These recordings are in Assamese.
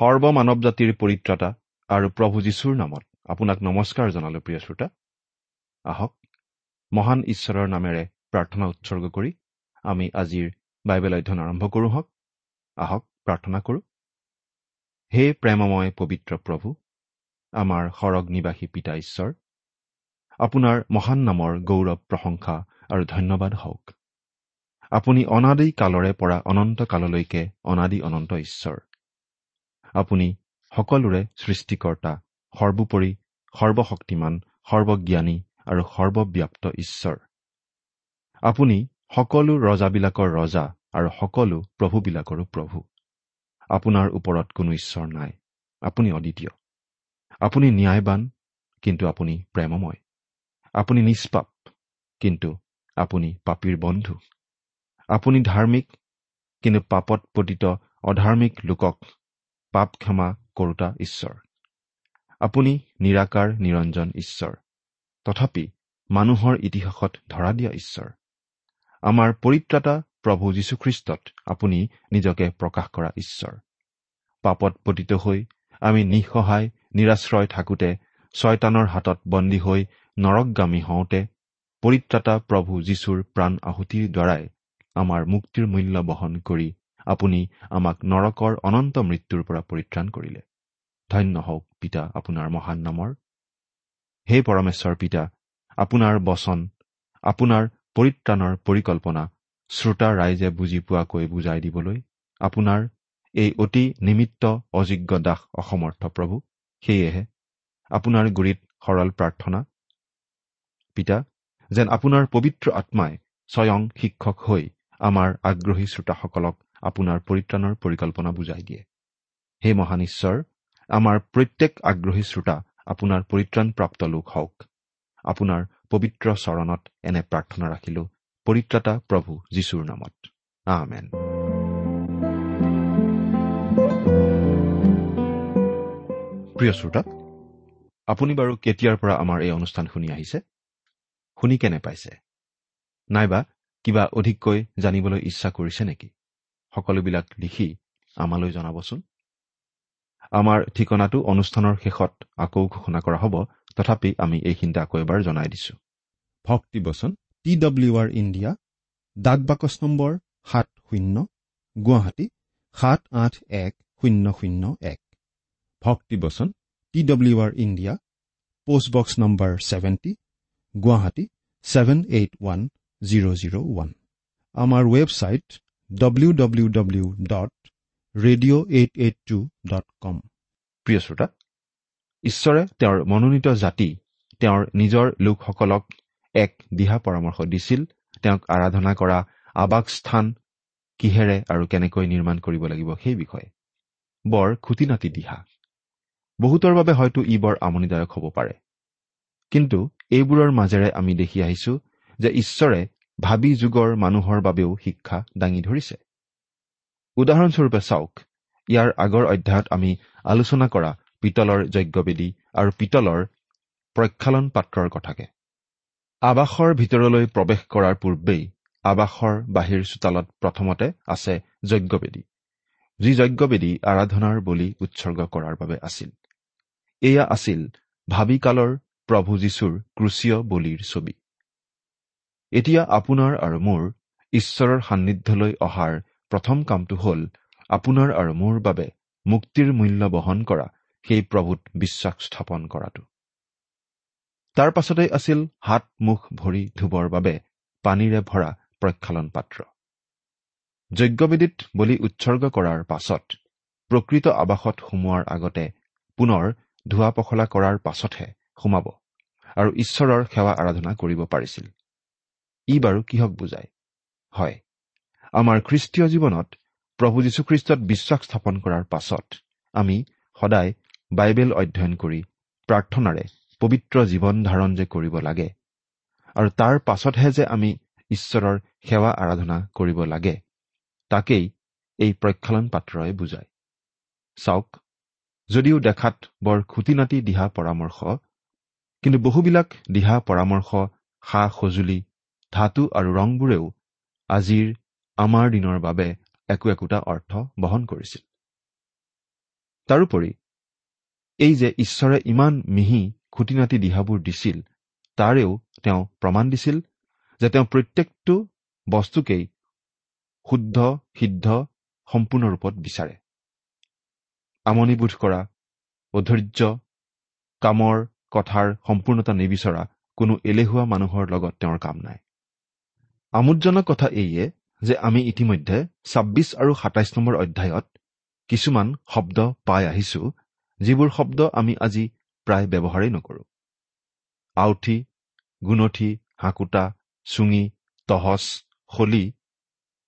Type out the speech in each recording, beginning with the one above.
সৰ্বমানৱ জাতিৰ পৰিত্ৰাতা আৰু প্ৰভু যীশুৰ নামত। আপোনাক নমস্কাৰ জনালো প্ৰিয় শ্ৰোতা। আহক মহান ঈশ্বৰৰ নামেৰে প্ৰাৰ্থনা উৎসৰ্গ কৰি আমি আজিৰ বাইবেল অধ্যয়ন আৰম্ভ কৰোঁ হওক। আহক প্ৰাৰ্থনা কৰোঁ। হে প্ৰেমময় পবিত্ৰ প্ৰভু আমাৰ সৰগ নিবাসী পিতা ঈশ্বৰ আপোনাৰ মহান নামৰ গৌৰৱ প্ৰশংসা আৰু ধন্যবাদ হওক। আপুনি অনাদি কালৰে পৰা অনন্ত কাললৈকে অনাদি অনন্ত ঈশ্বৰ। আপুনি সকলোৰে সৃষ্টিকৰ্তা সৰ্বোপৰি সৰ্বশক্তিমান সৰ্বজ্ঞানী আৰু সৰ্বব্যাপ্ত ঈশ্বৰ। আপুনি সকলো ৰজাবিলাকৰ ৰজা আৰু সকলো প্ৰভুবিলাকৰো প্ৰভু। আপোনাৰ ওপৰত কোনো ঈশ্বৰ নাই। আপুনি অদ্বিতীয়। আপুনি ন্যায়বান কিন্তু আপুনি প্ৰেমময়। আপুনি নিষ্পাপ কিন্তু আপুনি পাপীৰ বন্ধু। আপুনি ধাৰ্মিক কিন্তু পাপত পতিত অধাৰ্মিক লোকক পাপ ক্ষমা কৰোতা ঈশ্বৰ। আপুনি নিৰাকাৰ নিৰঞ্জন ঈশ্বৰ। তথাপি মানুহৰ ইতিহাসত ধৰা দিয়া ঈশ্বৰ। আমাৰ পৰিত্ৰাতা প্ৰভু যীশুখ্ৰীষ্টত আপুনি নিজকে প্ৰকাশ কৰা ঈশ্বৰ। পাপত পতিত হৈ আমি নিঃসহায় নিৰাশ্ৰয় থাকোঁতে ছয়তানৰ হাতত বন্দী হৈ নৰকগামী হওঁতে পৰিত্ৰাতা প্ৰভু যীশুৰ প্ৰাণ আহুতিৰ দ্বাৰাই আমাৰ মুক্তিৰ মূল্য বহন কৰি আপুনি আমাক নৰকৰ অনন্ত মৃত্যুৰ পৰা পৰিত্ৰাণ কৰিলে। ধন্য হওক পিতা আপোনাৰ মহান নামৰ। হে পৰমেশ্বৰ পিতা আপোনাৰ বচন আপোনাৰ পৰিত্ৰাণৰ পৰিকল্পনা শ্ৰোতা ৰাইজে বুজি পোৱাকৈ বুজাই দিবলৈ আপোনাৰ এই অতি নিমিত্ত অযোগ্য দাস অসমৰ্থ প্ৰভু সেয়েহে আপোনাৰ গুৰিত সৰল প্ৰাৰ্থনা। পিতা যেন আপোনাৰ পবিত্ৰ আত্মাই স্বয়ং শিক্ষক হৈ আমাৰ আগ্ৰহী শ্ৰোতাসকলক আপোনাৰ পৰিত্ৰাণৰ পৰিকল্পনা বুজাই দিয়ে। হে মহান ঈশ্বৰ আমাৰ প্ৰত্যেক আগ্ৰহী শ্ৰোতা আপোনাৰ পৰিত্ৰাণপ্ৰাপ্ত লোক হওক। আপোনাৰ পবিত্ৰ চৰণত এনে প্ৰাৰ্থনা ৰাখিলো পৰিত্ৰাতা প্ৰভু যীশুৰ নামত। আমেন। প্ৰিয় শ্ৰোতা আপুনি বাৰু কেতিয়াৰ পৰা আমাৰ এই অনুষ্ঠান শুনি আহিছে? শুনি কেনে পাইছে? নাইবা কিবা অধিককৈ জানিবলৈ ইচ্ছা কৰিছে নেকি? সকলোবিলাক লিখি আমালৈ জনাবচোন। আমাৰ ঠিকনাটো অনুষ্ঠানৰ শেষত আকৌ ঘোষণা কৰা হ'ব তথাপি আমি এইখিনিতে আকৌ এবাৰ জনাই দিছো। ভক্তিবচন টি ডব্লিউ আৰ ইণ্ডিয়া ডাক বাকচ নম্বৰ সাত শূন্য গুৱাহাটী সাত আঠ এক শূন্য শূন্য এক। ভক্তিবচন T W R India post box number seventy Guwahati seven eight one zero' zero' one. আমাৰ website W W W dot radio' eight eight two dot com প্ৰিয় শ্ৰোতা ঈশ্বৰে তেওঁৰ মনোনীত জাতি তেওঁৰ নিজৰ লোকসকলক এক দিহা পৰামৰ্শ দিছিল। তেওঁক আৰাধনা কৰা আৱাসস্থান কিহেৰে আৰু কেনেকৈ নিৰ্মাণ কৰিব লাগিব সেই বিষয়ে। বৰ খুটি নাতি দিহা। বহুতৰ বাবে হয়তো ই বৰ আমনিদায়ক হ'ব পাৰে। কিন্তু এইবোৰৰ মাজেৰে আমি দেখি আহিছো যে ঈশ্বৰে ভাবি যুগৰ মানুহৰ বাবেও শিক্ষা দাঙি ধৰিছে। উদাহৰণস্বৰূপে চাওক ইয়াৰ আগৰ অধ্যায়ত আমি আলোচনা কৰা পিতলৰ যজ্ঞবেদী আৰু পিতলৰ প্ৰক্ষালন পাত্ৰৰ কথাকে। আৱাসৰ ভিতৰলৈ প্ৰৱেশ কৰাৰ পূৰ্বেই আৱাসৰ বাহিৰ চোতালত প্ৰথমতে আছে যজ্ঞবেদী যি যজ্ঞবেদী আৰাধনাৰ বলি উৎসৰ্গ কৰাৰ বাবে আছিল। এয়া আছিল ভাবিকালৰ প্ৰভু যীশুৰ ক্ৰুচীয় বলিৰ ছবি। এতিয়া আপোনাৰ আৰু মোৰ ঈশ্বৰৰ সান্নিধ্যলৈ অহাৰ প্ৰথম কামটো হ'ল আপোনাৰ আৰু মোৰ বাবে মুক্তিৰ মূল্য বহন কৰা সেই প্ৰভূত বিশ্বাস স্থাপন কৰাটো। তাৰ পাছতেই আছিল হাত মুখ ভৰি ধুবৰ বাবে পানীৰে ভৰা প্ৰক্ষালন পাত্ৰ। যজ্ঞবেদীত বলি উৎসৰ্গ কৰাৰ পাছত প্ৰকৃত আৱাসত সোমোৱাৰ আগতে পুনৰ ধোৱা পখলা কৰাৰ পাছতহে সোমাব আৰু ঈশ্বৰৰ সেৱা আৰাধনা কৰিব পাৰিছিল। ই বাৰু কিহক বুজায়? হয় আমাৰ খ্ৰীষ্টীয় জীৱনত প্ৰভু যীশুখ্ৰীষ্টত বিশ্বাস স্থাপন কৰাৰ পাছত আমি সদায় বাইবেল অধ্যয়ন কৰি প্ৰাৰ্থনাৰে পবিত্ৰ জীৱন ধাৰণ যে কৰিব লাগে আৰু তাৰ পাছতহে যে আমি ঈশ্বৰৰ সেৱা আৰাধনা কৰিব লাগে তাকেই এই প্ৰক্ষালন পাত্ৰই বুজায়। চাওক যদিও দেখাত বৰ খুটি নাতি দিহা পৰামৰ্শ কিন্তু বহুবিলাক দিহা পৰামৰ্শ সা সঁজুলি ধাতু আৰু ৰংবোৰেও আজিৰ আমাৰ দিনৰ বাবে একো একোটা অৰ্থ বহন কৰিছিল। তাৰোপৰি এই যে ঈশ্বৰে ইমান মিহি খুটি নাতি দিহাবোৰ দিছিল তাৰেও তেওঁ প্ৰমাণ দিছিল যে তেওঁ প্ৰত্যেকটো বস্তুকেই শুদ্ধ সিদ্ধ সম্পূৰ্ণ ৰূপত বিচাৰে। আমনিবোধ কৰা অধৈৰ্য কামৰ কথাৰ সম্পূৰ্ণতা নিবিচৰা কোনো এলেহুৱা মানুহৰ লগত তেওঁৰ কাম নাই। আমোদজনক কথা এইয়ে যে আমি ইতিমধ্যে ছাব্বিছ আৰু সাতাইছ নম্বৰ অধ্যায়ত কিছুমান শব্দ পাই আহিছো যিবোৰ শব্দ আমি আজি প্ৰায় ব্যৱহাৰেই নকৰোঁ। আউঠি গুণঠি হাঁকুটা চুঙি তহচ খলি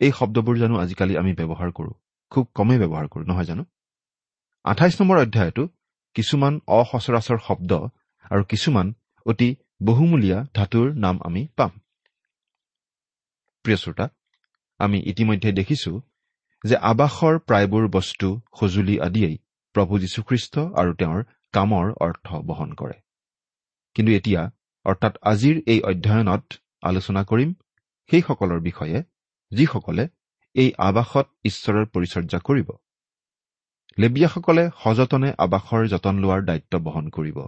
এই শব্দবোৰ জানো আজিকালি আমি ব্যৱহাৰ কৰোঁ খুব কমেই ব্যৱহাৰ কৰোঁ নহয় জানো? আঠাইছ নম্বৰ অধ্যায়তো কিছুমান অসচৰাচৰ শব্দ আৰু কিছুমান অতি বহুমূলীয়া ধাতুৰ নাম আমি পাম। প্ৰিয় শ্ৰোতা আমি ইতিমধ্যে দেখিছো যে আৱাসৰ প্ৰায়বোৰ বস্তু সঁজুলি আদিয়েই প্ৰভু যীশুখ্ৰীষ্ট আৰু তেওঁৰ কামৰ অৰ্থ বহন কৰে। কিন্তু এতিয়া অৰ্থাৎ আজিৰ এই অধ্যয়নত আলোচনা কৰিম সেইসকলৰ বিষয়ে যিসকলে এই আৱাসত ঈশ্বৰৰ পৰিচৰ্যা কৰিব। লেবিয়াসকলে সযতনে আৱাসৰ যতন লোৱাৰ দায়িত্ব বহন কৰিব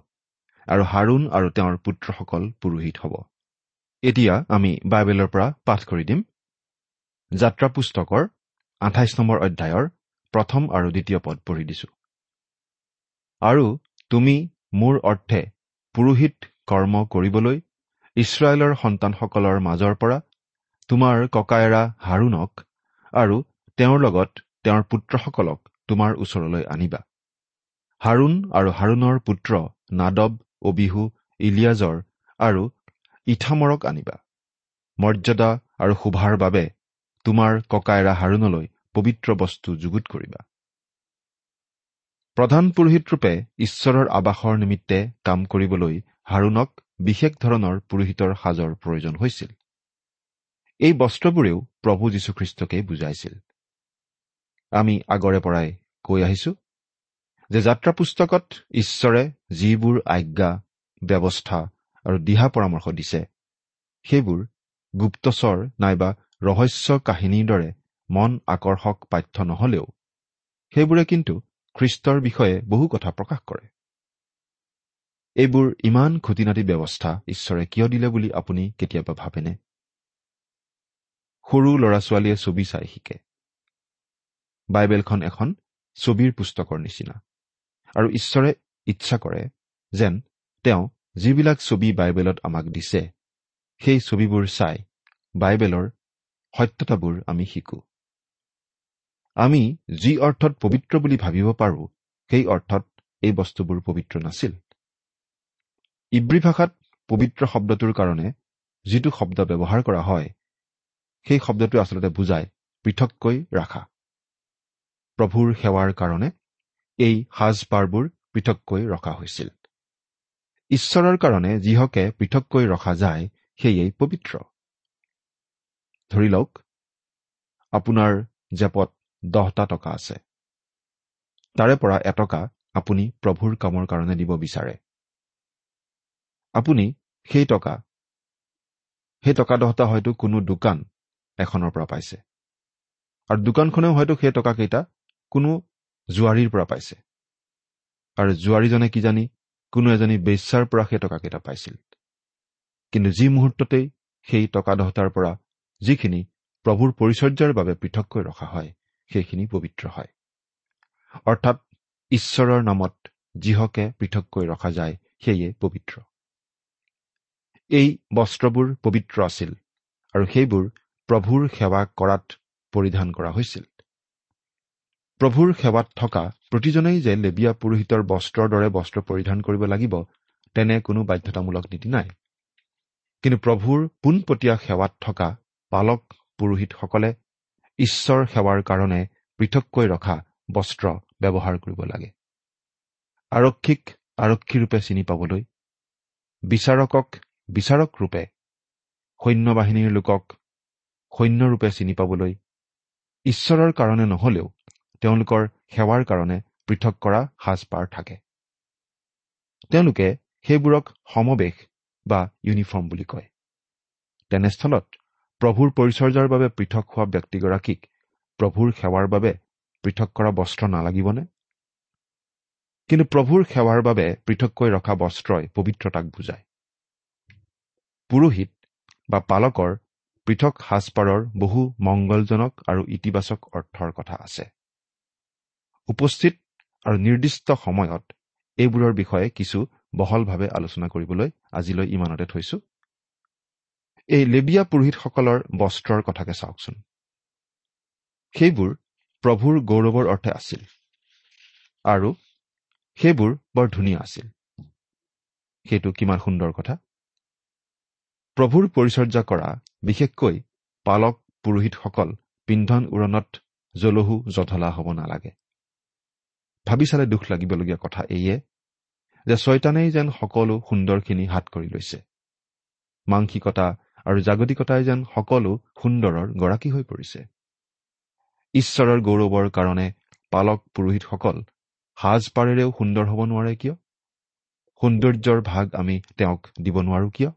আৰু হাৰুণ আৰু তেওঁৰ পুত্ৰসকল পুৰোহিত হ'ব। এতিয়া আমি বাইবেলৰ পৰা পাঠ কৰি দিম। যাত্ৰা পুস্তকৰ আঠাইছ নম্বৰ অধ্যায়ৰ প্ৰথম আৰু দ্বিতীয় পদ পঢ়ি দিছো। আৰু তুমি মোৰ অৰ্থে পুৰোহিত কৰ্ম কৰিবলৈ ইছৰাইলৰ সন্তানসকলৰ মাজৰ পৰা তোমাৰ ককায়েৰা হাৰুণক আৰু তেওঁৰ লগত তেওঁৰ পুত্ৰসকলক তোমাৰ ওচৰলৈ আনিবা। হাৰুণ আৰু হাৰুণৰ পুত্ৰ নাদব অবিহু ইলিয়াজৰ আৰু ইথামৰক আনিবা। মৰ্যাদা আৰু শোভাৰ বাবে তোমাৰ ককায়েৰা হাৰুণলৈ পবিত্ৰ বস্তু যুগুত কৰিবা। প্ৰধান পুৰোহিতৰূপে ঈশ্বৰৰ আৱাসৰ নিমিত্তে কাম কৰিবলৈ হাৰুণক বিশেষ ধৰণৰ পুৰোহিতৰ সাজৰ প্ৰয়োজন হৈছিল। এই বস্ত্ৰবোৰেও প্ৰভু যীশুখ্ৰীষ্টকেই বুজাইছিল। আমি আগৰে পৰাই কৈ আহিছো যে যাত্ৰা পুস্তকত ঈশ্বৰে যিবোৰ আজ্ঞা ব্যৱস্থা আৰু দিহা পৰামৰ্শ দিছে। সেইবোৰ গুপ্তচৰ নাইবা ৰহস্য কাহিনীৰ দৰে মন আকৰ্ষক পাঠ্য নহলেও সেইবোৰে কিন্তু খ্ৰীষ্টৰ বিষয়ে বহু কথা প্ৰকাশ কৰে। এইবোৰ ইমান খুটিনাটি ব্যৱস্থা ঈশ্বৰে কিয় দিলে বুলি আপুনি কেতিয়াবা ভাবেনে? সৰু ল'ৰা ছোৱালীয়ে ছবি চাই শিকে। বাইবেলখন এখন ছবিৰ পুস্তকৰ নিচিনা। আৰু ঈশ্বৰে ইচ্ছা কৰে যেন তেওঁ যিবিলাক ছবি বাইবেলত আমাক দিছে সেই ছবিবোৰ চাই বাইবেলৰ সত্যতাবোৰ আমি শিকো। আমি যি অৰ্থত পবিত্ৰ বুলি ভাবিব পাৰোঁ সেই অৰ্থত এই বস্তুবোৰ পবিত্ৰ নাছিল। ইব্ৰী ভাষাত পবিত্ৰ শব্দটোৰ কাৰণে যিটো শব্দ ব্যৱহাৰ কৰা হয় সেই শব্দটোৱে আচলতে বুজায় পৃথককৈ ৰাখা। প্ৰভুৰ সেৱাৰ কাৰণে এই সাজপাৰবোৰ পৃথককৈ ৰখা হৈছিল। ঈশ্বৰৰ কাৰণে যিহকে পৃথককৈ ৰখা যায় সেয়েই পবিত্ৰ। ধৰি লওক আপোনাৰ জেপত দহটা টকা আছে। তাৰে পৰা এটকা আপুনি প্ৰভুৰ কামৰ কাৰণে দিব বিচাৰে। আপুনি সেই টকা সেই টকা দহটা হয়তো কোনো দোকান এখনৰ পৰা পাইছে। আৰু দোকানখনেও হয়তো সেই টকাকেইটা কোনো জোৱাৰীৰ পৰা পাইছে। আৰু জোৱাৰীজনে কিজানি কোনো এজনী বেশ্যাৰ পৰা সেই টকাকেইটা পাইছিল। কিন্তু যি মুহূৰ্ততেই সেই টকা দহটাৰ পৰা যিখিনি প্ৰভুৰ পৰিচৰ্যাৰ বাবে পৃথককৈ ৰখা হয় সেইখিনি পবিত্ৰ হয়। অৰ্থাৎ ঈশ্বৰৰ নামত যিহকে পৃথককৈ ৰখা যায় সেয়ে পবিত্ৰ। এই বস্ত্ৰবোৰ পবিত্ৰ আছিল আৰু সেইবোৰ প্ৰভুৰ সেৱা কৰাত পৰিধান কৰা হৈছিল। প্ৰভুৰ সেৱাত থকা প্ৰতিজনেই যে লেবিয়া পুৰোহিতৰ বস্ত্ৰৰ দৰে বস্ত্ৰ পৰিধান কৰিব লাগিব তেনে কোনো বাধ্যতামূলক নীতি নাই। কিন্তু প্ৰভুৰ পোনপটীয়া সেৱাত থকা পালক পুৰোহিতসকলে ঈশ্বৰ সেৱাৰ কাৰণে পৃথককৈ ৰখা বস্ত্ৰ ব্যৱহাৰ কৰিব লাগে। আৰক্ষীক আৰক্ষীৰূপে চিনি পাবলৈ বিচাৰকক বিচাৰক ৰূপে সৈন্যবাহিনীৰ লোকক সৈন্যৰূপে চিনি পাবলৈ ঈশ্বৰৰ কাৰণে নহলেও তেওঁলোকৰ সেৱাৰ কাৰণে পৃথক কৰা সাজপাৰ থাকে। তেওঁলোকে সেইবোৰক সমবেশ বা ইউনিফৰ্ম বুলি কয়। তেনেস্থলত প্ৰভুৰ পৰিচৰ্যাৰ বাবে পৃথক হোৱা ব্যক্তিগৰাকীক প্ৰভুৰ সেৱাৰ বাবে পৃথক কৰা বস্ত্ৰ নালাগিবনে? কিন্তু প্ৰভুৰ সেৱাৰ বাবে পৃথককৈ ৰখা বস্ত্ৰই পবিত্ৰতাক বুজায়। পুৰোহিত বা পালকৰ পৃথক সাজপাৰৰ বহু মংগলজনক আৰু ইতিবাচক অৰ্থৰ কথা আছে। উপস্থিত আৰু নিৰ্দিষ্ট সময়ত এইবোৰৰ বিষয়ে কিছু বহলভাৱে আলোচনা কৰিবলৈ আজিলৈ ইমানতে থৈছো। এই লেবিয়া পুৰোহিতসকলৰ বস্ত্ৰৰ কথাকে চাওকচোন। সেইবোৰ প্ৰভুৰ গৌৰৱৰ অৰ্থে আছিল আৰু সেইবোৰ বৰ ধুনীয়া আছিল। সেইটো কিমান সুন্দৰ কথা। প্ৰভুৰ পৰিচৰ্যা কৰা বিশেষকৈ পালক পুৰোহিতসকল পিন্ধন উৰণত জলহু জধলা হ'ব নালাগে। ভাবি চালে দুখ লাগিবলগীয়া কথা এইয়ে যে ছয়তানেই যেন সকলো সুন্দৰখিনি হাত কৰি লৈছে। মাংসিকতা আৰু জাগতিকতাই যেন সকলো সুন্দৰৰ গৰাকী হৈ পৰিছে। ঈশ্বৰৰ গৌৰৱৰ কাৰণে পালক পুৰোহিতসকল সাজপাৰেৰেও সুন্দৰ হ'ব নোৱাৰে কিয়? সৌন্দৰ্যৰ ভাগ আমি তেওঁক দিব নোৱাৰো কিয়?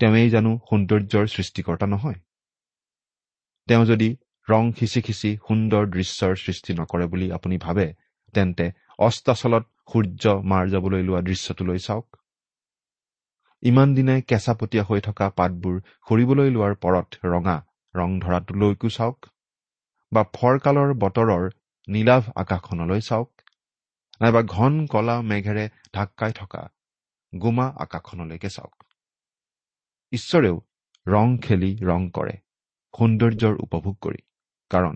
তেওঁৱেই জানো সৌন্দৰ্যৰ সৃষ্টিকৰ্তা নহয়। তেওঁ যদি ৰং সিঁচি সিঁচি সুন্দৰ দৃশ্যৰ সৃষ্টি নকৰে বুলি আপুনি ভাবে তেন্তে অস্তাচলত সূৰ্য মাৰ যাবলৈ লোৱা দৃশ্যটোলৈ চাওক। ইমান দিনে কেঁচাপতীয়া হৈ থকা পাতবোৰ সৰিবলৈ লোৱাৰ পৰত ৰঙা ৰং ধৰাটোলৈকো চাওক বা ফৰকালৰ বতৰৰ নীলাভ আকাশখনলৈ চাওক নাইবা ঘন কলা মেঘেৰে ঢাক্কাই থকা গোমা আকাশখনলৈকে চাওক। ঈশ্বৰেও ৰং খেলি ৰং কৰে সৌন্দৰ্যৰ উপভোগ কৰি। কাৰণ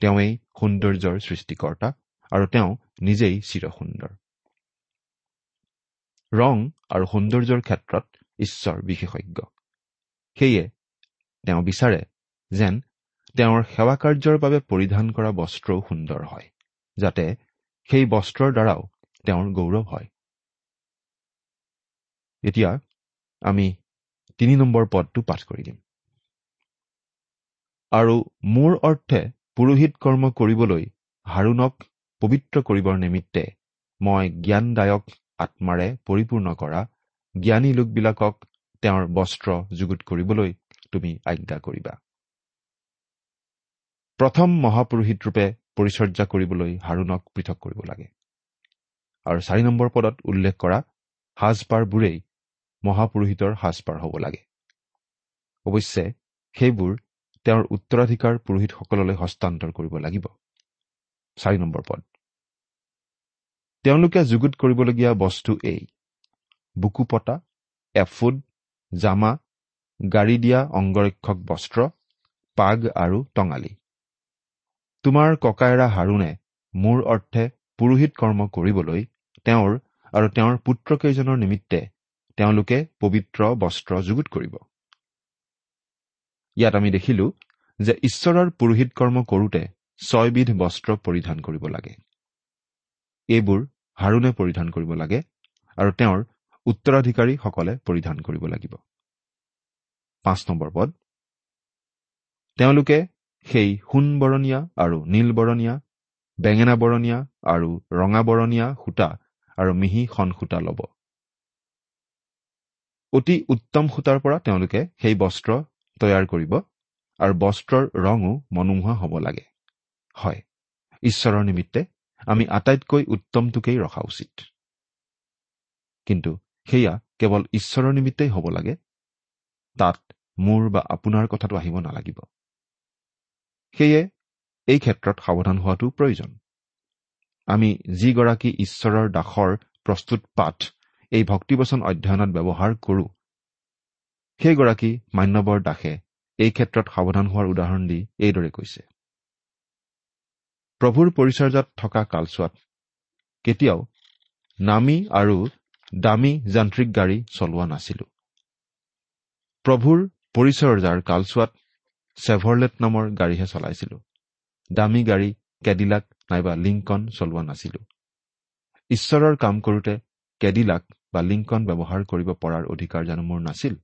তেওঁৱেই সৌন্দৰ্যৰ সৃষ্টিকৰ্তা আৰু তেওঁ নিজেই চিৰসুন্দৰ। ৰং আৰু সৌন্দৰ্যৰ ক্ষেত্ৰত ঈশ্বৰ বিশেষজ্ঞ। সেয়ে তেওঁ বিচাৰে যেন তেওঁৰ সেৱা কাৰ্যৰ বাবে পৰিধান কৰা বস্ত্ৰও সুন্দৰ হয় যাতে সেই বস্ত্ৰৰ দ্বাৰাও তেওঁৰ গৌৰৱ হয়। এতিয়া আমি তিনি নম্বৰ পদটো পাঠ কৰি দিম। আৰু মোৰ অৰ্থে পুৰোহিত কৰ্ম কৰিবলৈ হাৰুণক পবিত্ৰ কৰিবৰ নিমিত্তে মই জ্ঞানদায়ক আত্মাৰে পৰিপূৰ্ণ কৰা জ্ঞানী লোকবিলাকক তেওঁৰ বস্ত্ৰ যুগুত কৰিবলৈ তুমি আজ্ঞা কৰিবা। প্ৰথম মহাপুৰোহিত ৰূপে পৰিচৰ্যা কৰিবলৈ হাৰুণক পৃথক কৰিব লাগে। আৰু চাৰি নম্বৰ পদত উল্লেখ কৰা সাজপাৰবোৰেই মহাপুৰোহিতৰ সাজপাৰ হ'ব লাগে। অৱশ্যে সেইবোৰ তেওঁৰ উত্তৰাধিকাৰ পুৰোহিতসকললৈ হস্তান্তৰ কৰিব লাগিব। চাৰি নম্বৰ পদ। তেওঁলোকে যুগুত কৰিবলগীয়া বস্তু এই। বুকু পতা এফুড জামা গাড়ী দিয়া অংগৰক্ষক বস্ত্ৰ পাগ আৰু টঙালি। তোমাৰ ককায়েৰা হাৰুণে মোৰ অৰ্থে পুৰোহিত কৰ্ম কৰিবলৈ তেওঁৰ আৰু তেওঁৰ পুত্ৰকেইজনৰ নিমিত্তে তেওঁলোকে পবিত্ৰ বস্ত্ৰ যুগুত কৰিব। ইয়াত আমি দেখিলো যে ঈশ্বৰৰ পুৰোহিত কৰ্ম কৰোঁতে ছয়বিধ বস্ত্ৰ পৰিধান কৰিব লাগে। এইবোৰ হাৰুণে পৰিধান কৰিব লাগে আৰু তেওঁৰ উত্তৰাধিকাৰীসকলে পৰিধান কৰিব লাগিব। পাঁচ নম্বৰ পদ। তেওঁলোকে সেই সোণবৰণীয়া আৰু নীলবৰণীয়া বেঙেনা বৰণীয়া আৰু ৰঙা বৰণীয়া সূতা আৰু মিহি সন সূতা ল'ব। অতি উত্তম সূতাৰ পৰা তেওঁলোকে সেই বস্ত্ৰ তৈয়াৰ কৰিব আৰু বস্ত্ৰৰ ৰঙো মনোমোহা হ'ব লাগে। হয় ঈশ্বৰৰ নিমিত্তে আমি আটাইতকৈ উত্তমটোকেই ৰখা উচিত। কিন্তু সেয়া কেৱল ঈশ্বৰৰ নিমিত্তেই হ'ব লাগে তাত মোৰ বা আপোনাৰ কথাটো আহিব নালাগিব। সেয়ে এই ক্ষেত্ৰত সাৱধান হোৱাটো প্ৰয়োজন। আমি যিগৰাকী ঈশ্বৰৰ দাসৰ প্ৰস্তুত পাঠ এই ভক্তিবচন অধ্যয়নত ব্যৱহাৰ কৰোঁ সেইগৰাকী মান্যবৰ দাসে এই ক্ষেত্ৰত সাৱধান হোৱাৰ উদাহৰণ দি এইদৰে কৈছে। প্ৰভুৰ পৰিচৰ্যাত থকা কালচোৱাত কেতিয়াও নামী আৰু দামী যান্ত্ৰিক গাড়ী চলোৱা নাছিলো। প্ৰভুৰ পৰিচৰ্যাৰ কালচোৱাত চেভৰলেট নামৰ গাড়ীহে চলাইছিলো। দামী গাড়ী কেডিলাক নাইবা লিংকন চলোৱা নাছিলো। ঈশ্বৰৰ কাম কৰোঁতে কেডিলাক বা লিংকন ব্যৱহাৰ কৰিব পৰাৰ অধিকাৰ জানো মোৰ নাছিল।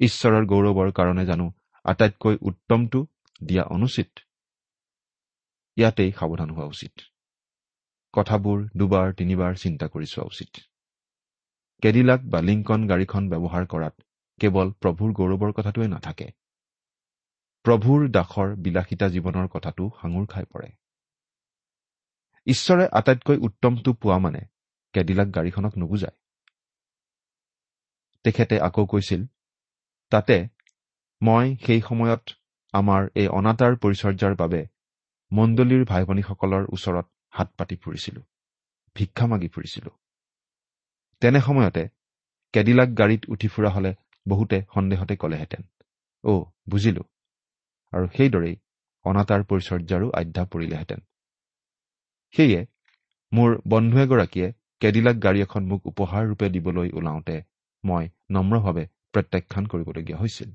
ঈশ্বৰৰ গৌৰৱৰ কাৰণে জানো আটাইতকৈ উত্তমটো দিয়া অনুচিত। ইয়াতেই সাৱধান হোৱা উচিত। কথাবোৰ দুবাৰ তিনিবাৰ চিন্তা কৰি চোৱা উচিত। কেডিলাক বা লিংকন গাড়ীখন ব্যৱহাৰ কৰাত কেৱল প্ৰভুৰ গৌৰৱৰ কথাটোৱে নাথাকে। প্ৰভুৰ দাসৰ বিলাসিতা জীৱনৰ কথাটো সাঙুৰ খাই পৰে। ঈশ্বৰে আটাইতকৈ উত্তমটো পোৱা মানে কেডিলাক গাড়ীখনক নুবুজায়। তেখেতে আকৌ কৈছিল তাতে মই সেই সময়ত আমাৰ এই অনাতাৰ পৰিচৰ্যাৰ বাবে মণ্ডলীৰ ভাই ভনীসকলৰ ওচৰত হাত পাতি ফুৰিছিলো ভিক্ষা মাগি ফুৰিছিলো। তেনে সময়তে কেডিলাক গাড়ীত উঠি ফুৰা হলে বহুতে সন্দেহতে কলেহেঁতেন অ' বুজিলো। আৰু সেইদৰেই অনাতাঁৰ পৰিচৰ্যাৰো আধ্যা পৰিলেহেঁতেন। সেয়ে মোৰ বন্ধু এগৰাকীয়ে কেডিলাক গাড়ী এখন মোক উপহাৰ ৰূপে দিবলৈ ওলাওঁতে মই নম্ৰভাৱে প্ৰত্যাখ্যান কৰিবলগীয়া হৈছিল।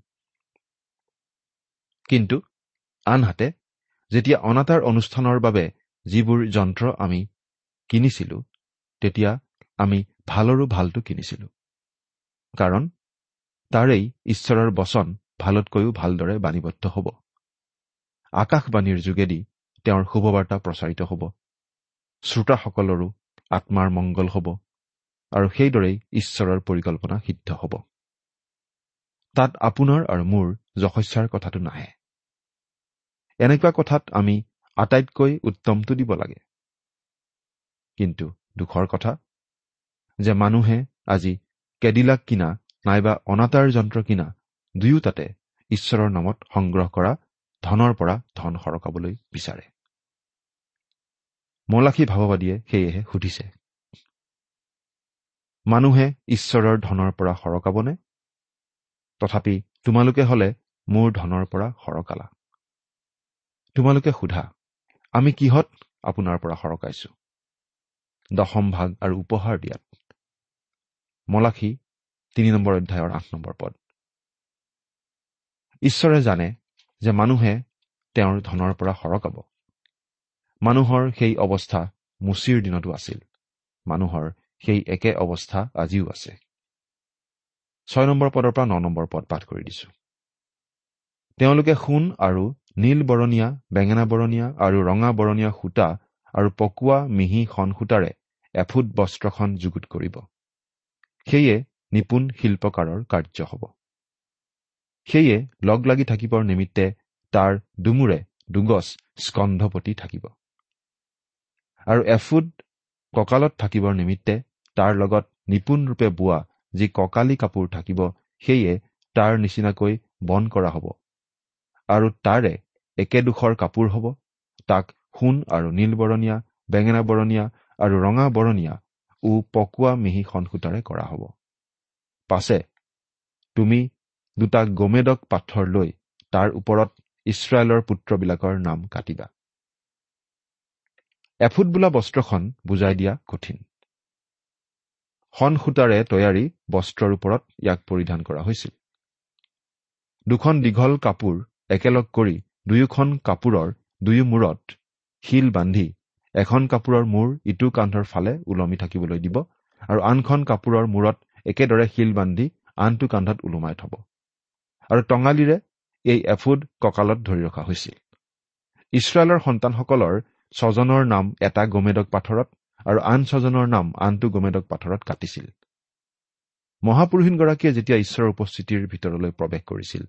কিন্তু আনহাতে যেতিয়া অনাতাঁৰ অনুষ্ঠানৰ বাবে যিবোৰ যন্ত্ৰ আমি কিনিছিলো তেতিয়া আমি ভালৰো ভালটো কিনিছিলো। কাৰণ তাৰেই ঈশ্বৰৰ বচন ভালতকৈও ভালদৰে বাণীবদ্ধ হ'ব। আকাশবাণীৰ যোগেদি তেওঁৰ শুভবাৰ্তা প্ৰচাৰিত হ'ব। শ্ৰোতাসকলৰো আত্মাৰ মংগল হ'ব। আৰু সেইদৰেই ঈশ্বৰৰ পৰিকল্পনা সিদ্ধ হ'ব। তাত আপোনাৰ আৰু মোৰ যশস্যাৰ কথাটো নাহে। এনেকুৱা কথাত আমি আটাইতকৈ উত্তমটো দিব লাগে। কিন্তু দুখৰ কথা যে মানুহে আজি কেডিলাক কিনা নাইবা অনাতাঁৰ যন্ত্ৰ কিনা দুয়োটাতে ঈশ্বৰৰ নামত সংগ্ৰহ কৰা ধনৰ পৰা ধন সৰকাবলৈ বিচাৰে। মলাখী ভাৱবাদীয়ে সেয়েহে সুধিছে মানুহে ঈশ্বৰৰ ধনৰ পৰা সৰকাবনে? তথাপি তোমালোকে হলে মোৰ ধনৰ পৰা সৰকালা। তোমালোকে সোধা আমি কিহত আপোনাৰ পৰা সৰকাইছো? দশম ভাগ আৰু উপহাৰ দিয়াত। মলাখী তিনি নম্বৰ অধ্যায়ৰ আঠ নম্বৰ পদ। ঈশ্বৰে জানে যে মানুহে তেওঁৰ ধনৰ পৰা সৰকাব। মানুহৰ সেই অৱস্থা মুচিৰ দিনতো আছিল। মানুহৰ সেই একে অৱস্থা আজিও আছে। ছয় নম্বৰ পদৰ পৰা ন নম্বৰ পদ পাঠ কৰি দিছো। তেওঁলোকে সোণ আৰু নীল বৰণীয়া বেঙেনা বৰণীয়া আৰু ৰঙা বৰণীয়া সূতা আৰু পকোৱা মিহি শন সূতাৰে এফুট বস্ত্ৰখন যুগুত কৰিব। সেয়ে নিপুণ শিল্পকাৰৰ কাৰ্য হ'ব। সেয়ে লগ লাগি থাকিবৰ নিমিত্তে তাৰ দুমূৰে দুগছ স্কন্ধপতি থাকিব। আৰু এফুট কঁকালত থাকিবৰ নিমিত্তে তাৰ লগত নিপুণৰূপে বোৱা যি কঁকালী কাপোৰ থাকিব সেয়ে তাৰ নিচিনাকৈ বন কৰা হ'ব। আৰু তাৰে একেডোখৰ কাপোৰ হ'ব। তাক সোণ আৰু নীল বৰণীয়া বেঙেনা বৰণীয়া আৰু ৰঙা বৰণীয়া ও পকোৱা মিহি সনসূতাৰে কৰা হ'ব। পাছে তুমি দুটা গোমেদক পাথৰ লৈ তাৰ ওপৰত ইছৰাইলৰ পুত্ৰবিলাকৰ নাম কাটিবা। এফুট বোলা বস্ত্ৰখন বুজাই দিয়া কঠিন। শন সূতাৰে তৈয়াৰী বস্ত্ৰৰ ওপৰত ইয়াক পৰিধান কৰা হৈছিল। দুখন দীঘল কাপোৰ একেলগ কৰি দুয়োখন কাপোৰৰ দুয়ো মূৰত শিল বান্ধি এখন কাপোৰৰ মূৰ ইটো কান্ধৰ ফালে ওলমি থাকিবলৈ দিব আৰু আনখন কাপোৰৰ মূৰত একেদৰে শিল বান্ধি আনটো কান্ধত ওলোমাই থব। আৰু টঙালিৰে এই এফুড কঁকালত ধৰি ৰখা হৈছিল। ইছৰাইলৰ সন্তানসকলৰ ছজনৰ নাম এটা গোমেদক পাথৰত আৰু আন ছজনৰ নাম আনটো গোমেদক পাথৰত কাটিছিল। মহাপুৰুষীনগৰাকীয়ে যেতিয়া ঈশ্বৰৰ উপস্থিতিৰ ভিতৰলৈ প্ৰৱেশ কৰিছিল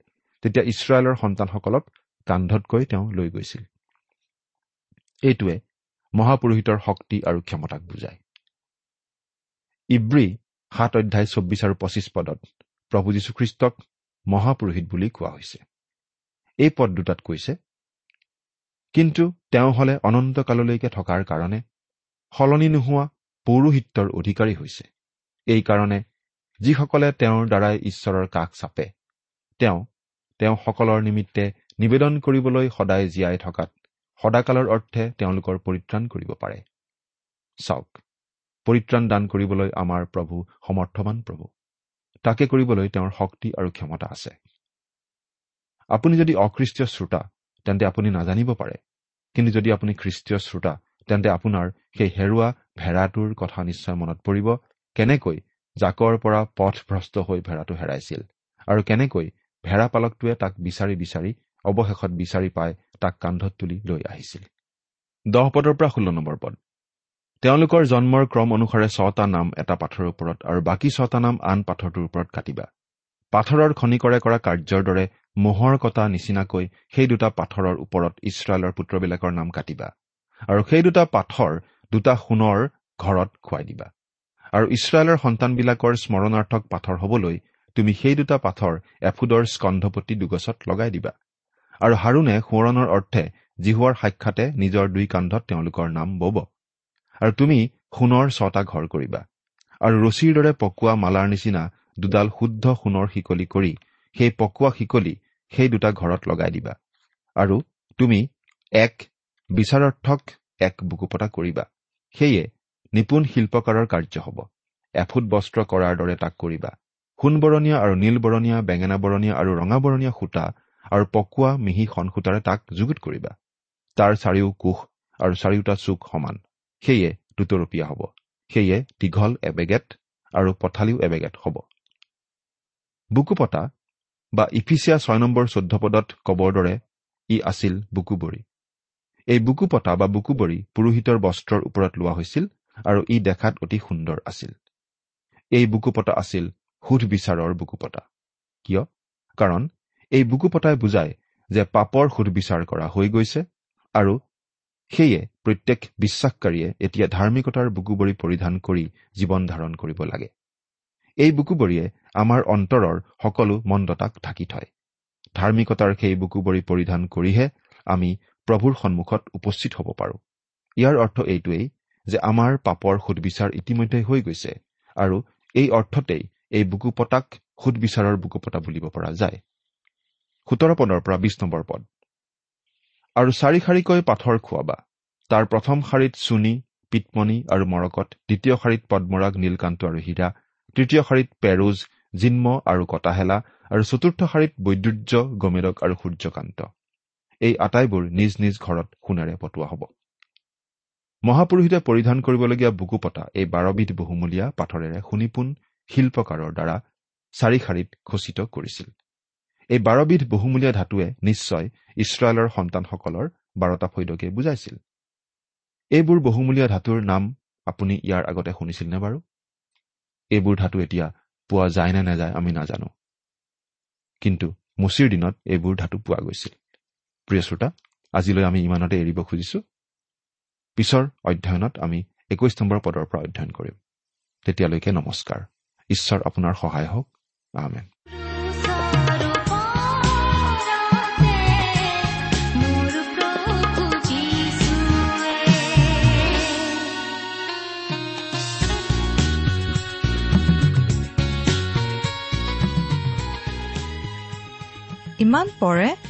তেতিয়া ইছৰাইলৰ সন্তানসকলক কান্ধতকৈ তেওঁ লৈ গৈছিল। এইটোৱে মহাপুৰোহিতৰ শক্তি আৰু ক্ষমতাক বুজায়। ইব্ৰী সাত অধ্যায় চৌব্বিছ আৰু পঁচিছ পদত প্ৰভু যীশুখ্ৰীষ্টক মহাপুৰোহিত বুলি কোৱা হৈছে। এই পদ দুটাত কৈছে কিন্তু তেওঁ হলে অনন্তকাললৈকে থকাৰ কাৰণে সলনি নোহোৱা পৌৰোহিত্যৰ অধিকাৰী হৈছে। এইকাৰণে যিসকলে তেওঁৰ দ্বাৰাই ঈশ্বৰৰ কাষ চাপে তেওঁ তেওঁ সকলৰ নিমিত্তে নিবেদন কৰিবলৈ সদায় জীয়াই থকাত সদাকালৰ অৰ্থে তেওঁলোকৰ পৰিত্ৰাণ কৰিব পাৰে। চাওক পৰিত্ৰাণ দান কৰিবলৈ আমাৰ প্ৰভু সমৰ্থবান প্ৰভু। তাকে কৰিবলৈ তেওঁৰ শক্তি আৰু ক্ষমতা আছে। আপুনি যদি অখ্ৰীষ্টীয় শ্ৰোতা তেন্তে আপুনি নাজানিব পাৰে। কিন্তু যদি আপুনি খ্ৰীষ্টীয় শ্ৰোতা তেন্তে আপোনাৰ সেই হেৰুৱা ভেড়াটোৰ কথা নিশ্চয় মনত পৰিব কেনেকৈ জাকৰ পৰা পথভ্ৰষ্ট হৈ ভেড়াটো হেৰাইছিল আৰু কেনেকৈ ভেড়া পালকটোৱে তাক বিচাৰি বিচাৰি অৱশেষত বিচাৰি পাই তাক কান্ধত তুলি লৈ আহিছিল। দহ পদৰ পৰা ষোল্ল নম্বৰ পদ। তেওঁলোকৰ জন্মৰ ক্ৰম অনুসাৰে ছটা নাম এটা পাথৰৰ ওপৰত আৰু বাকী ছটা নাম আন পাথৰটোৰ ওপৰত কাটিবা। পাথৰৰ খনিকৰে কৰা কাৰ্যৰ দৰে মোহৰ কটা নিচিনাকৈ সেই দুটা পাথৰৰ ওপৰত ইছৰাইলৰ পুত্ৰবিলাকৰ নাম কাটিবা। আৰু সেই দুটা পাথৰ দুটা সোণৰ ঘৰত খুৱাই দিবা। আৰু ইছৰাইলৰ সন্তানবিলাকৰ স্মৰণাৰ্থক পাথৰ হবলৈ তুমি সেই দুটা পাথৰ এফুদৰ স্কন্ধপতি দুগছত লগাই দিবা। আৰু হাৰুণে সোঁৱৰণৰ অৰ্থে জিহুৱাৰ সাক্ষাতে নিজৰ দুই কান্ধত তেওঁলোকৰ নাম বব। আৰু তুমি সোণৰ ছটা ঘৰ কৰিবা। আৰু ৰছীৰ দৰে পকোৱা মালাৰ নিচিনা দুডাল শুদ্ধ সোণৰ শিকলি কৰি সেই পকোৱা শিকলি সেই দুটা ঘৰত লগাই দিবা। আৰু তুমি এক বিচাৰাৰ্থক এক বুকুপতা কৰিবা। সেয়ে নিপুণ শিল্পকাৰৰ কাৰ্য হ'ব। এফুট বস্ত্ৰ কৰাৰ দৰে তাক কৰিবা। সোণবৰণীয়া আৰু নীলবৰণীয়া বেঙেনা বৰণীয়া আৰু ৰঙা বৰণীয়া সূতা আৰু পকোৱা মিহি সূতাৰে তাক যুগুত কৰিবা। তাৰ চাৰিও কোষ আৰু চাৰিওটা চুক সমান। সেয়ে দুতৰপীয়া হ'ব। সেয়ে দীঘল এবেগেট আৰু পথালিও এবেগেট হ'ব। বুকুপতা বা ইফিচিয়া ছয় নম্বৰ চৈধ্য পদত কবৰ দৰে ই আছিল বুকুবৰী। এই বুকুপতা বা বুকুবৰী পুৰোহিতৰ বস্ত্ৰৰ ওপৰত লোৱা হৈছিল আৰু ই দেখাত অতি সুন্দৰ আছিল। এই বুকুপতা আছিল সুধ বিচাৰৰ বুকুপতা কিয়? কাৰণ এই বুকুপতাই বুজায় যে পাপৰ সুধবিচাৰ কৰা হৈ গৈছে আৰু সেয়ে প্ৰত্যেক বিশ্বাসকাৰীয়ে এতিয়া ধাৰ্মিকতাৰ বুকুবৰী পৰিধান কৰি জীৱন ধাৰণ কৰিব লাগে। এই বুকুবৰীয়ে আমাৰ অন্তৰৰ সকলো মন্দতাক ঢাকি থয়। ধাৰ্মিকতাৰ সেই বুকুবৰী পৰিধান কৰিহে আমি প্ৰভুৰ সন্মুখত উপস্থিত হ'ব পাৰোঁ। ইয়াৰ অৰ্থ এইটোৱেই যে আমাৰ পাপৰ সুদবিচাৰ ইতিমধ্যে হৈ গৈছে আৰু এই অৰ্থতেই এই বুকুপতাক সুদবিচাৰৰ বুকুপতা বুলিব পৰা যায়। সোতৰ পদৰ পৰা বিশ নম্বৰ পদ। আৰু চাৰি শাৰীকৈ পাথৰ খুৱাবা। তাৰ প্ৰথম শাৰীত চুনি পিতমণি আৰু মৰকত দ্বিতীয় শাৰীত পদ্মৰাগ নীলকান্ত আৰু হীৰা তৃতীয় শাৰীত পেৰুজ জিন্ম আৰু কটাহেলা আৰু চতুৰ্থ শাৰীত বৈদুৰ্য গমেৰক আৰু সূৰ্যকান্ত। এই আটাইবোৰ নিজ নিজ ঘৰত সোণেৰে পতোৱা হ'ব। মহাপুৰোহিতে পৰিধান কৰিবলগীয়া বুকুপতা এই বাৰবিধ বহুমূলীয়া পাথৰেৰে সুনিপুণ শিল্পকাৰৰ দ্বাৰা চাৰি শাৰীত খচিত কৰিছিল। এই বাৰবিধ বহুমূলীয়া ধাতুৱে নিশ্চয় ইছৰাইলৰ সন্তানসকলৰ বাৰটা ফৈদকে বুজাইছিল। এইবোৰ বহুমূলীয়া ধাতুৰ নাম আপুনি ইয়াৰ আগতে শুনিছিল নে বাৰু? এইবোৰ ধাতু এতিয়া পোৱা যায় নে নাযায় আমি নাজানো। কিন্তু মুচিৰ দিনত এইবোৰ ধাতু পোৱা গৈছিল। প্ৰিয় শ্ৰোতা আজিলৈ আমি ইমানতে এৰিব খুজিছো। পিছৰ অধ্যয়নত আমি একৈশ নম্বৰ পদৰ পৰা অধ্যয়ন কৰিম। তেতিয়ালৈকে নমস্কাৰ। ঈশ্বৰ আপোনাৰ সহায় হওক। যীশুৱে ইমান পৰে